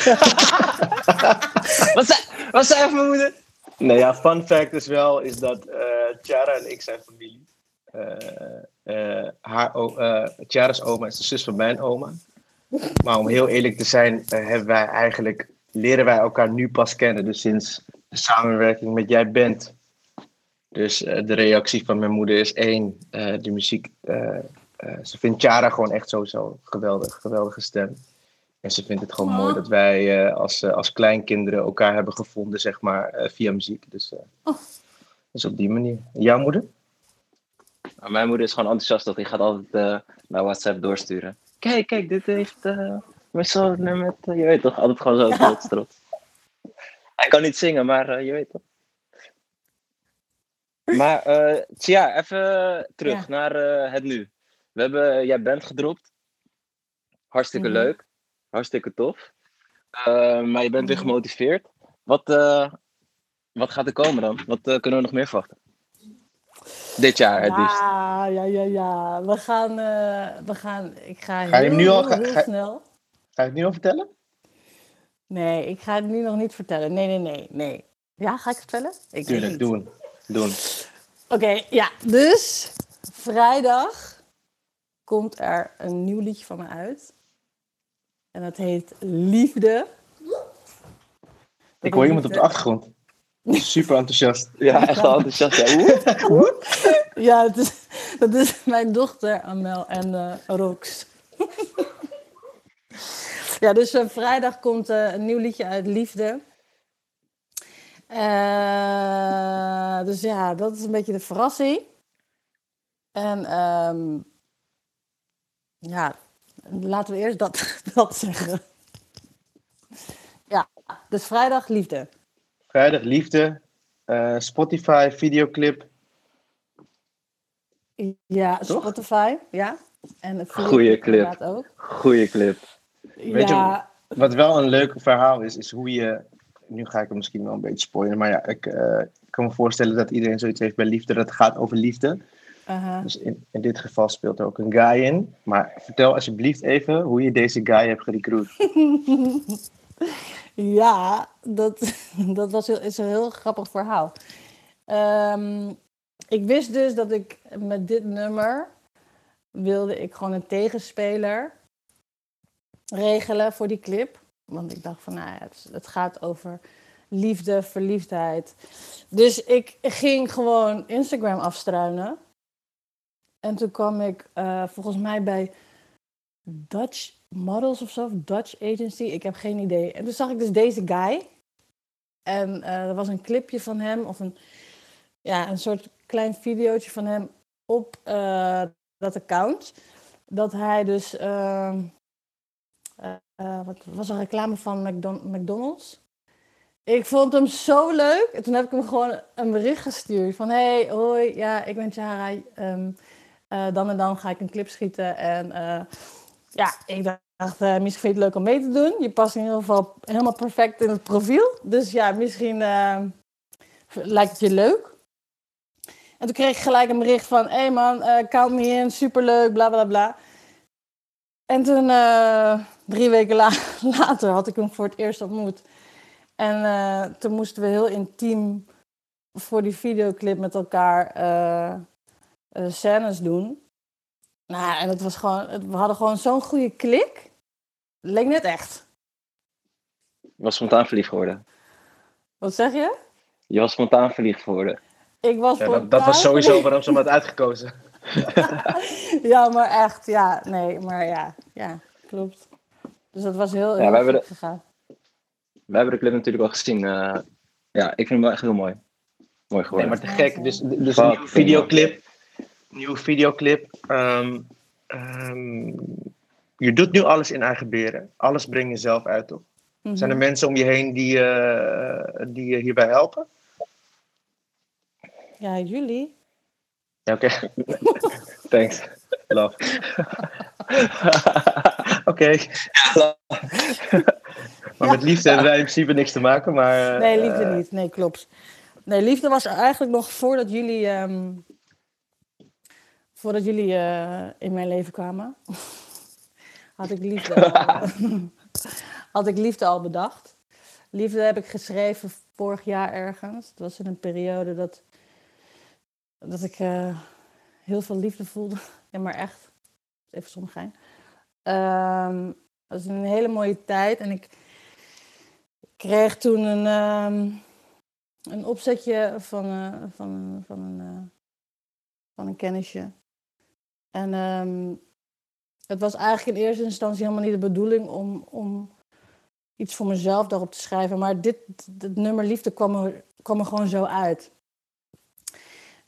Wat zei, wat zei je van mijn moeder? Nou ja, fun fact is wel is dat eh Chiara en ik zijn familie. Eh eh haar, eh, Chiara's oma is de zus van mijn oma. Maar om heel eerlijk te zijn, eh, hebben wij eigenlijk, leren wij elkaar nu pas kennen. Dus sinds de samenwerking met Jij Bent. Dus eh, de reactie van mijn moeder is één, eh, de muziek. eh, eh, ze vindt Chiara gewoon echt sowieso geweldig, geweldige stem. En ze vindt het gewoon Oh. mooi dat wij eh, als, eh, als kleinkinderen elkaar hebben gevonden, zeg maar, eh, via muziek. Dus, eh, Oh. dus op die manier. Jouw moeder? Nou, mijn moeder is gewoon enthousiast, dat die gaat altijd eh, naar WhatsApp doorsturen. Kijk, kijk, dit heeft uh, met zo'n met, je weet toch, altijd gewoon zo trots, trots. Hij kan niet zingen, maar je weet toch. Maar eh Tja, even terug Ja. naar eh, het nu. We hebben, jij bent gedropt. Hartstikke Mhm. leuk. Hartstikke tof. Eh, maar je bent weer gemotiveerd. Wat, eh, wat gaat er komen dan? Wat eh, kunnen we nog meer verwachten? Dit jaar het liefst. Ja, ja, ja, ja. We gaan, eh, we gaan, ik ga, Ga je hem heel, nu al- ga- heel ga- snel. Ga je het nu al vertellen? Nee, ik ga het nu nog niet vertellen. Nee, nee, nee, nee. Ja, ga ik het vertellen? Ik Tuurlijk, niet. doen. Doen. Oké, ja. Dus vrijdag komt er een nieuw liedje van me uit. En dat heet Liefde. Ik hoor iemand op de achtergrond. Super enthousiast. Ja, echt wel enthousiast. Ja. Ja, het is, dat is mijn dochter Amel en eh Rox. ja, dus eh, vrijdag komt eh, een nieuw liedje uit Liefde. Dus ja, dat is een beetje de verrassing. En ehm, ja, laten we eerst dat, dat zeggen. Ja, dus vrijdag Liefde. Vrijdag Liefde. eh, Spotify, videoclip. Ja, Toch? Spotify, ja. En een Goeie clip. ook. Goeie clip. Weet je- Wat wel een leuk verhaal is, is hoe je. Nu ga ik hem misschien wel een beetje spoilen. Maar ja, ik eh, kan me voorstellen dat iedereen zoiets heeft bij liefde. Dat het gaat over liefde. Dus in, in dit geval speelt er ook een guy in. Maar vertel alsjeblieft even hoe je deze guy hebt gerecruit. ja, dat, dat was heel, is een heel grappig verhaal. Ehm, ik wist dus dat ik met dit nummer wilde ik gewoon een tegenspeler regelen voor die clip. Want ik dacht van, nou ja, het, het gaat over liefde, verliefdheid. Dus ik ging gewoon Instagram afstruinen. En toen kwam ik eh, volgens mij bij Dutch Models of zo, of Dutch Agency, ik heb geen idee. En toen zag ik dus deze guy. En eh, er was een clipje van hem, of een ja, een soort klein videootje van hem op eh, dat account. Dat hij dus. ehm, eh, eh, wat was een reclame van McDon- McDonald's? Ik vond hem zo leuk. En toen heb ik hem gewoon een bericht gestuurd. Van hey, hoi, ja, ik ben Chara. Ehm, eh, dan en dan ga ik een clip schieten. En eh, ja, ik dacht, eh, misschien vind je het leuk om mee te doen. Je past in ieder geval helemaal perfect in het profiel. Dus ja, misschien eh, lijkt het je leuk. En toen kreeg ik gelijk een bericht van... Hé hey man, eh, count me in, superleuk, bla bla bla. En toen, eh, drie weken la- later, had ik hem voor het eerst ontmoet. En eh, toen moesten we heel intiem voor die videoclip met elkaar eh, scènes doen. Nou, en het was gewoon, het- we hadden gewoon zo'n goede klik. Het leek net echt. Je was spontaan verliefd geworden. Wat zeg je? Je was spontaan verliefd geworden. Ik was Ja, dat, was sowieso waarom ze hem had uitgekozen. Ja, maar echt, ja, nee, maar ja, ja, klopt. Dus dat was heel, Ja, heel we hebben goed de- gegaan. We hebben de clip natuurlijk al gezien. eh, ja, ik vind hem wel echt heel mooi. Mooi Nee, geworden. maar te gek. Dus, dus een videoclip. Nieuwe videoclip. Ehm, ehm, je doet nu alles in eigen beren. Alles breng je zelf uit, toch? Mhm. Zijn er mensen om je heen die, eh, die je hierbij helpen? Ja, jullie. Ja, oké. Thanks. Love. Oké. maar met liefde hebben wij in principe niks te maken, maar... Nee, liefde eh, niet. Nee, klopt. Nee, liefde was eigenlijk nog voordat jullie, ehm, voordat jullie eh, in mijn leven kwamen. had, ik liefde al, had ik liefde al bedacht. Liefde heb ik geschreven vorig jaar ergens. Het was in een periode dat, dat ik eh, heel veel liefde voelde. Ja, maar echt. Even zonder gein. Ehm, het was een hele mooie tijd en ik kreeg toen een, ehm, een opzetje van, eh, van, van, een, van een kennisje. En ehm, het was eigenlijk in eerste instantie helemaal niet de bedoeling om, om iets voor mezelf daarop te schrijven. Maar dit, dit nummer Liefde kwam er, kwam er gewoon zo uit.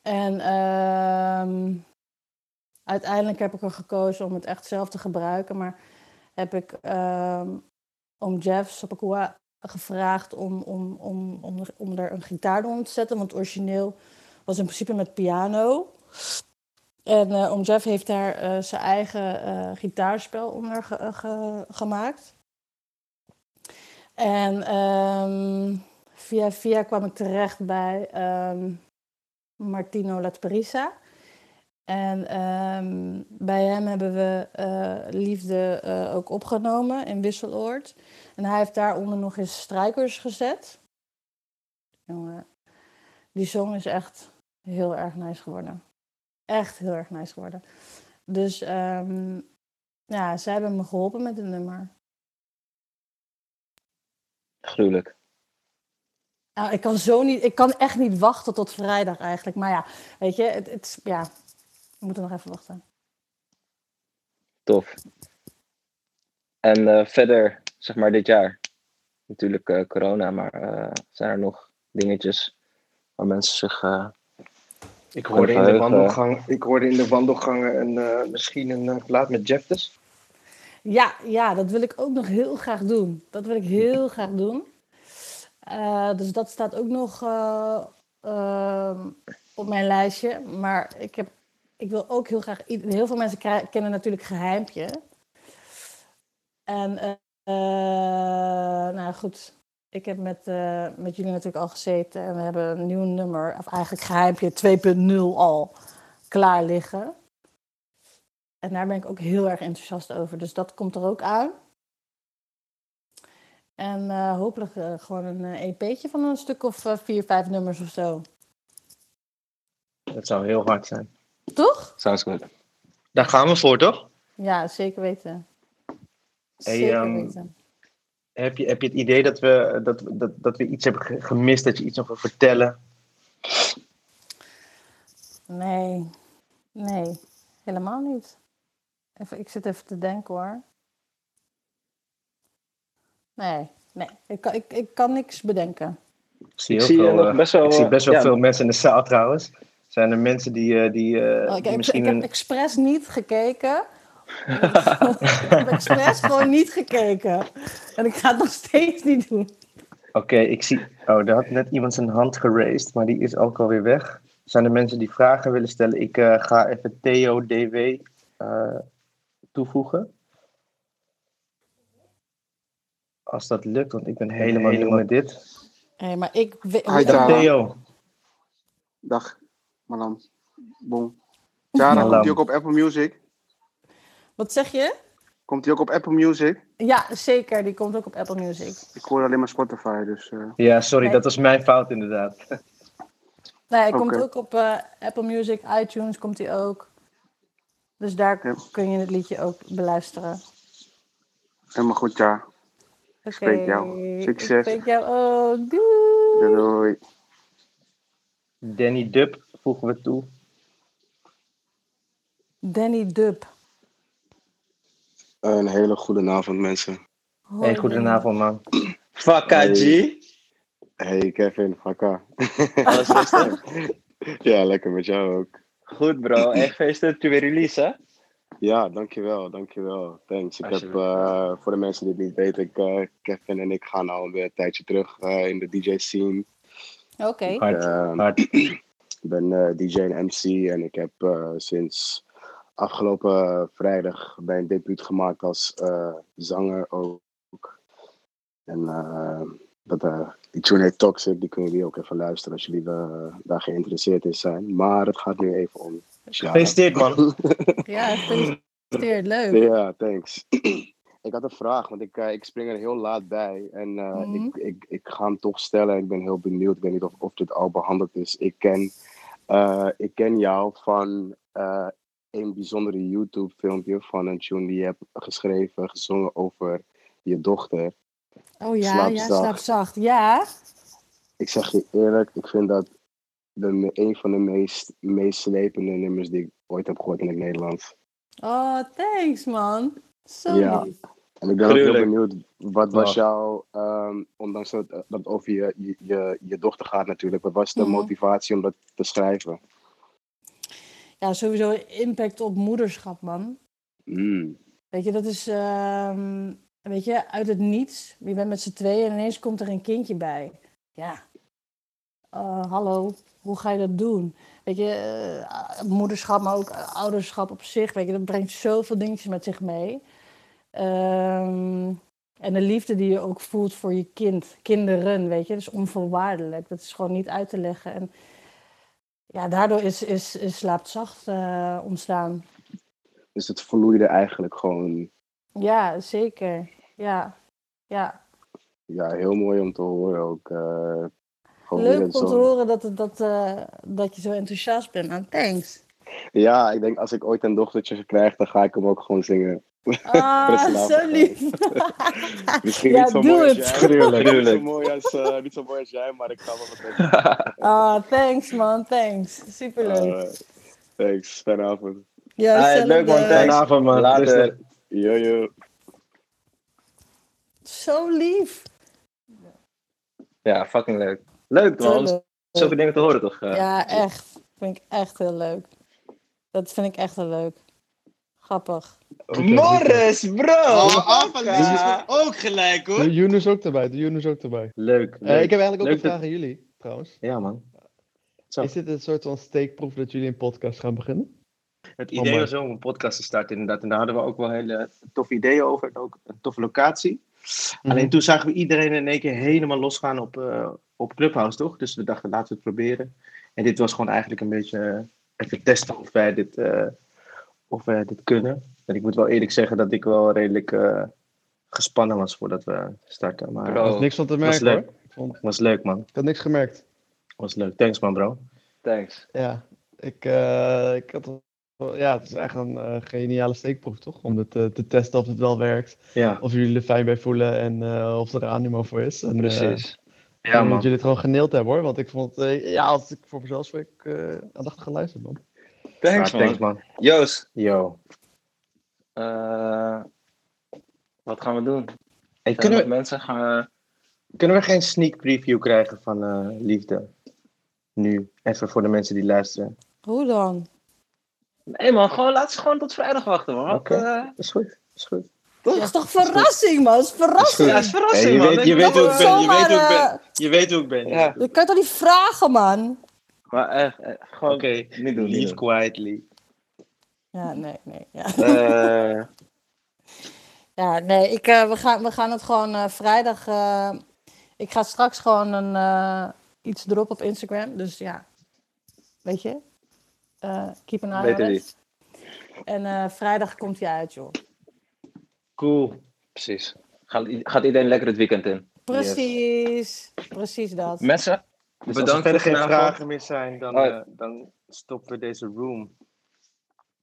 En ehm, uiteindelijk heb ik er gekozen om het echt zelf te gebruiken. Maar heb ik ehm, om Jeff Sapakua gevraagd om, om, om, om, om er een gitaar onder te zetten. Want het origineel was in principe met piano. En eh om Jeff heeft daar eh, zijn eigen eh, gitaarspel onder ge- ge- gemaakt. En ehm, via via kwam ik terecht bij ehm, Martino Latperisa. En ehm, bij hem hebben we Liefde ook opgenomen in Wisseloord. En hij heeft daaronder nog eens strijkers gezet. Jongen, die song is echt heel erg nice geworden. Echt heel erg nice geworden. Dus ehm, ja, zij hebben me geholpen met het nummer. Gruwelijk. Nou, ik kan zo niet, ik kan echt niet wachten tot vrijdag eigenlijk. Maar ja, weet je, het, het, ja, we moeten nog even wachten. Tof. En eh, verder, zeg maar dit jaar. Natuurlijk eh, corona, maar eh, zijn er nog dingetjes waar mensen zich... Ik hoorde, in de wandelgang, ik hoorde in de wandelgangen een, eh, misschien een eh, plaat met Jeff dus. Ja, ja, dat wil ik ook nog heel graag doen. Dat wil ik heel graag doen. Eh, dus dat staat ook nog eh, ehm, op mijn lijstje. Maar ik, heb, ik wil ook heel graag... Heel veel mensen kennen natuurlijk Geheimpje. En nou goed, ik heb met, eh, met jullie natuurlijk al gezeten. En we hebben een nieuw nummer, of eigenlijk Geheimpje 2.0 al klaar liggen. En daar ben ik ook heel erg enthousiast over. Dus dat komt er ook aan. En eh, hopelijk eh, gewoon een EP'tje van een stuk of vier, vijf nummers of zo. Dat zou heel hard zijn. Toch? Sounds good. Daar gaan we voor, toch? Ja, zeker weten. Hey, Zeker ehm, weten. Heb je, heb je het idee dat we, dat, dat, dat we iets hebben ge- gemist, dat je iets nog wil vertellen? Nee, nee, helemaal niet. Even, ik zit even te denken hoor. Nee, nee, ik kan, ik, ik kan niks bedenken. zie, Ik zie, eh, veel, eh, best wel, ik zie best wel ja. veel mensen in de zaal trouwens. Zijn er mensen die, eh, die, eh, Oh, ik, die heb, misschien ik heb een... expres niet gekeken. ik heb expres gewoon niet gekeken. En ik ga het nog steeds niet doen. Oké, ik zie... Oh, daar had net iemand zijn hand geraced, maar die is ook alweer weg. Zijn er mensen die vragen willen stellen? Ik eh, ga even Theo DW eh, toevoegen. Als dat lukt, want ik ben helemaal nieuw met dit. Hé, maar ik weet... Hi, Tara. Theo, Dag, Malam. Boom. Tara, komt hij ook op Apple Music? Wat zeg je? Komt hij ook op Apple Music? Ja, zeker. Die komt ook op Apple Music. Ik hoor alleen maar Spotify, dus... eh, ja, sorry, Nee. dat was mijn fout inderdaad. Nee, hij komt ook op eh, Apple Music, iTunes komt hij ook. Dus daar Ja. kun je het liedje ook beluisteren. helemaal goed, ja. Oké. spreek jou. Succes. Ik spreek jou ook. Doei. Doei, doei. Danny Dub voegen we toe. Danny Dub. Een hele goede avond, mensen. Hoi, Hey, goedenavond man. Fakka G. Hey Kevin, Hakka. Alles rustig? ja, lekker met jou ook. Goed bro, echt gefeliciteerd je weer release hè? Ja, dankjewel, dankjewel. Thanks. Ik heb, eh, voor de mensen die het niet weten, ik, eh, Kevin en ik gaan al weer een tijdje terug eh, in de DJ-scene. Oké. Hard, Ehm, hard. Ik ben eh, DJ en MC en ik heb eh, sinds afgelopen vrijdag mijn debuut gemaakt als eh, zanger ook. En eh, dat, eh, die tune heet Toxic, die kunnen jullie ook even luisteren als jullie eh, daar geïnteresseerd in zijn. Maar het gaat nu even om. Gefeliciteerd man. Ja, gefeliciteerd. Leuk. Ja, thanks. ik had een vraag, want ik, eh, ik spring er heel laat bij. En eh, Mhm. ik, ik, ik ga hem toch stellen. Ik ben heel benieuwd. Ik weet niet of, of dit al behandeld is. Ik ken, eh, ik ken jou van eh, een bijzondere YouTube-filmpje van een tune die je hebt geschreven, gezongen over je dochter. Oh ja, Slaap ja, zacht. slaap zacht. Ja. Ik zeg je eerlijk, ik vind dat de, een van de meest, meest slepende nummers die ik ooit heb gehoord in het Nederlands. Oh, thanks man. Zo Ja. lief. En ik ben ook heel benieuwd, wat was jouw, ehm, ondanks dat, dat het over je, je, je, je dochter gaat natuurlijk, wat was de Mhm. motivatie om dat te schrijven? Ja, sowieso impact op moederschap, man. Mm. Weet je, dat is, ehm, weet je, uit het niets. Je bent met z'n tweeën en ineens komt er een kindje bij. Ja. Eh, hallo, hoe ga je dat doen? Weet je, eh, moederschap, maar ook ouderschap op zich. Weet je, dat brengt zoveel dingetjes met zich mee. Ehm, en de liefde die je ook voelt voor je kind, kinderen, weet je, dat is onvoorwaardelijk. Dat is gewoon niet uit te leggen. En ja, daardoor is, is, is Slaapt Zacht eh, ontstaan. Dus het vloeide eigenlijk gewoon, Ja, zeker. Ja, ja. ja, heel mooi om te horen ook. eh, Leuk om te horen dat, het- dat, eh, dat je zo enthousiast bent. Nou, thanks. Ja, ik denk als ik ooit een dochtertje krijg, dan ga ik hem ook gewoon zingen. Ah, zo lief. Misschien Ja, niet zo mooi als jij. Niet zo mooi als, eh, niet zo mooi als jij, maar ik ga wel doen. Ah, thanks man, thanks. Superleuk. Eh, thanks, fijne avond. ja, Ah, leuk, man, thanks. Goedenavond man. Later. Yo, yo. Zo lief. Ja, fucking leuk. Leuk Zo man, leuk. zoveel dingen te horen toch? eh? Ja, echt. Vind ik echt heel leuk. Dat vind ik echt heel leuk. Grappig. Morris, bro! Oh, af en Ja. is ook gelijk hoor. De Yunus ook erbij, de Yunus ook erbij. Leuk. Eh, ik heb eigenlijk ook Leuk een dat- vraag aan jullie, trouwens. Ja man. Zo. Is dit een soort van steekproef dat jullie een podcast gaan beginnen? Het Oh, idee mooi. was om een podcast te starten inderdaad. En daar hadden we ook wel hele toffe ideeën over. En ook een toffe locatie. Mhm. Alleen toen zagen we iedereen in één keer helemaal losgaan op, eh, op Clubhouse, toch? Dus we dachten, laten we het proberen. En dit was gewoon eigenlijk een beetje eh, even testen of wij dit, eh, of wij dit kunnen. En ik moet wel eerlijk zeggen dat ik wel redelijk eh, gespannen was voordat we starten. Maar Bro. Er was niks van te was merken leuk. hoor. Ik, vond, ik was leuk man. had niks gemerkt. Was leuk. Thanks man bro. Thanks. Ja, ik, eh, ik had ja, het is echt een eh, geniale steekproef toch? Om het te testen of het wel werkt. Ja, Of jullie er fijn bij voelen en eh, of er animo voor is. En, eh, Precies. ik ja denk dat man. jullie het gewoon geneeld hebben hoor. Want ik vond, eh, ja, als ik voor mezelf spreek, eh aandachtig geluisterd man. Thanks man. thanks man. Joost, Yo. eh, wat gaan we doen? Hey, er kunnen we... mensen gaan we... Kunnen we geen sneak preview krijgen van eh, Liefde? Nu, even voor de mensen die luisteren. Hoe dan? Nee man, gewoon, laat ze gewoon tot vrijdag wachten man. Oké. Eh, Is goed, is goed. Dat is toch verrassing, man? Dat is verrassing. ja, is Hey, verrassing je man. weet, je weet hoe ik ben, je weet hoe ik ben. Je weet hoe ik ben. Ja. Je kan toch niet vragen, man? Maar echt, eh, gewoon Oké, niet doen. niet leave doen. quietly. Ja, nee, nee. Ja, Eh, ja nee, ik, eh, we, gaan, we gaan het gewoon eh, vrijdag... eh, ik ga straks gewoon een, eh, iets droppen op Instagram. Dus ja, weet je? Eh, keep an eye on it. En eh, vrijdag komt hij uit, joh. Cool. precies. Gaat, iedereen lekker het weekend in. Precies. Precies dat. Mensen, dus als er verder geen vragen meer zijn, dan, eh, dan stoppen we deze room.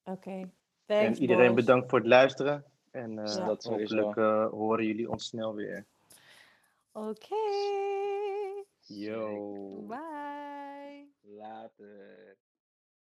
Oké. Thanks, en iedereen boys. bedankt voor het luisteren. En eh, Ja. Dat hopelijk eh, horen jullie ons snel weer. Oké. Yo. Bye. Later.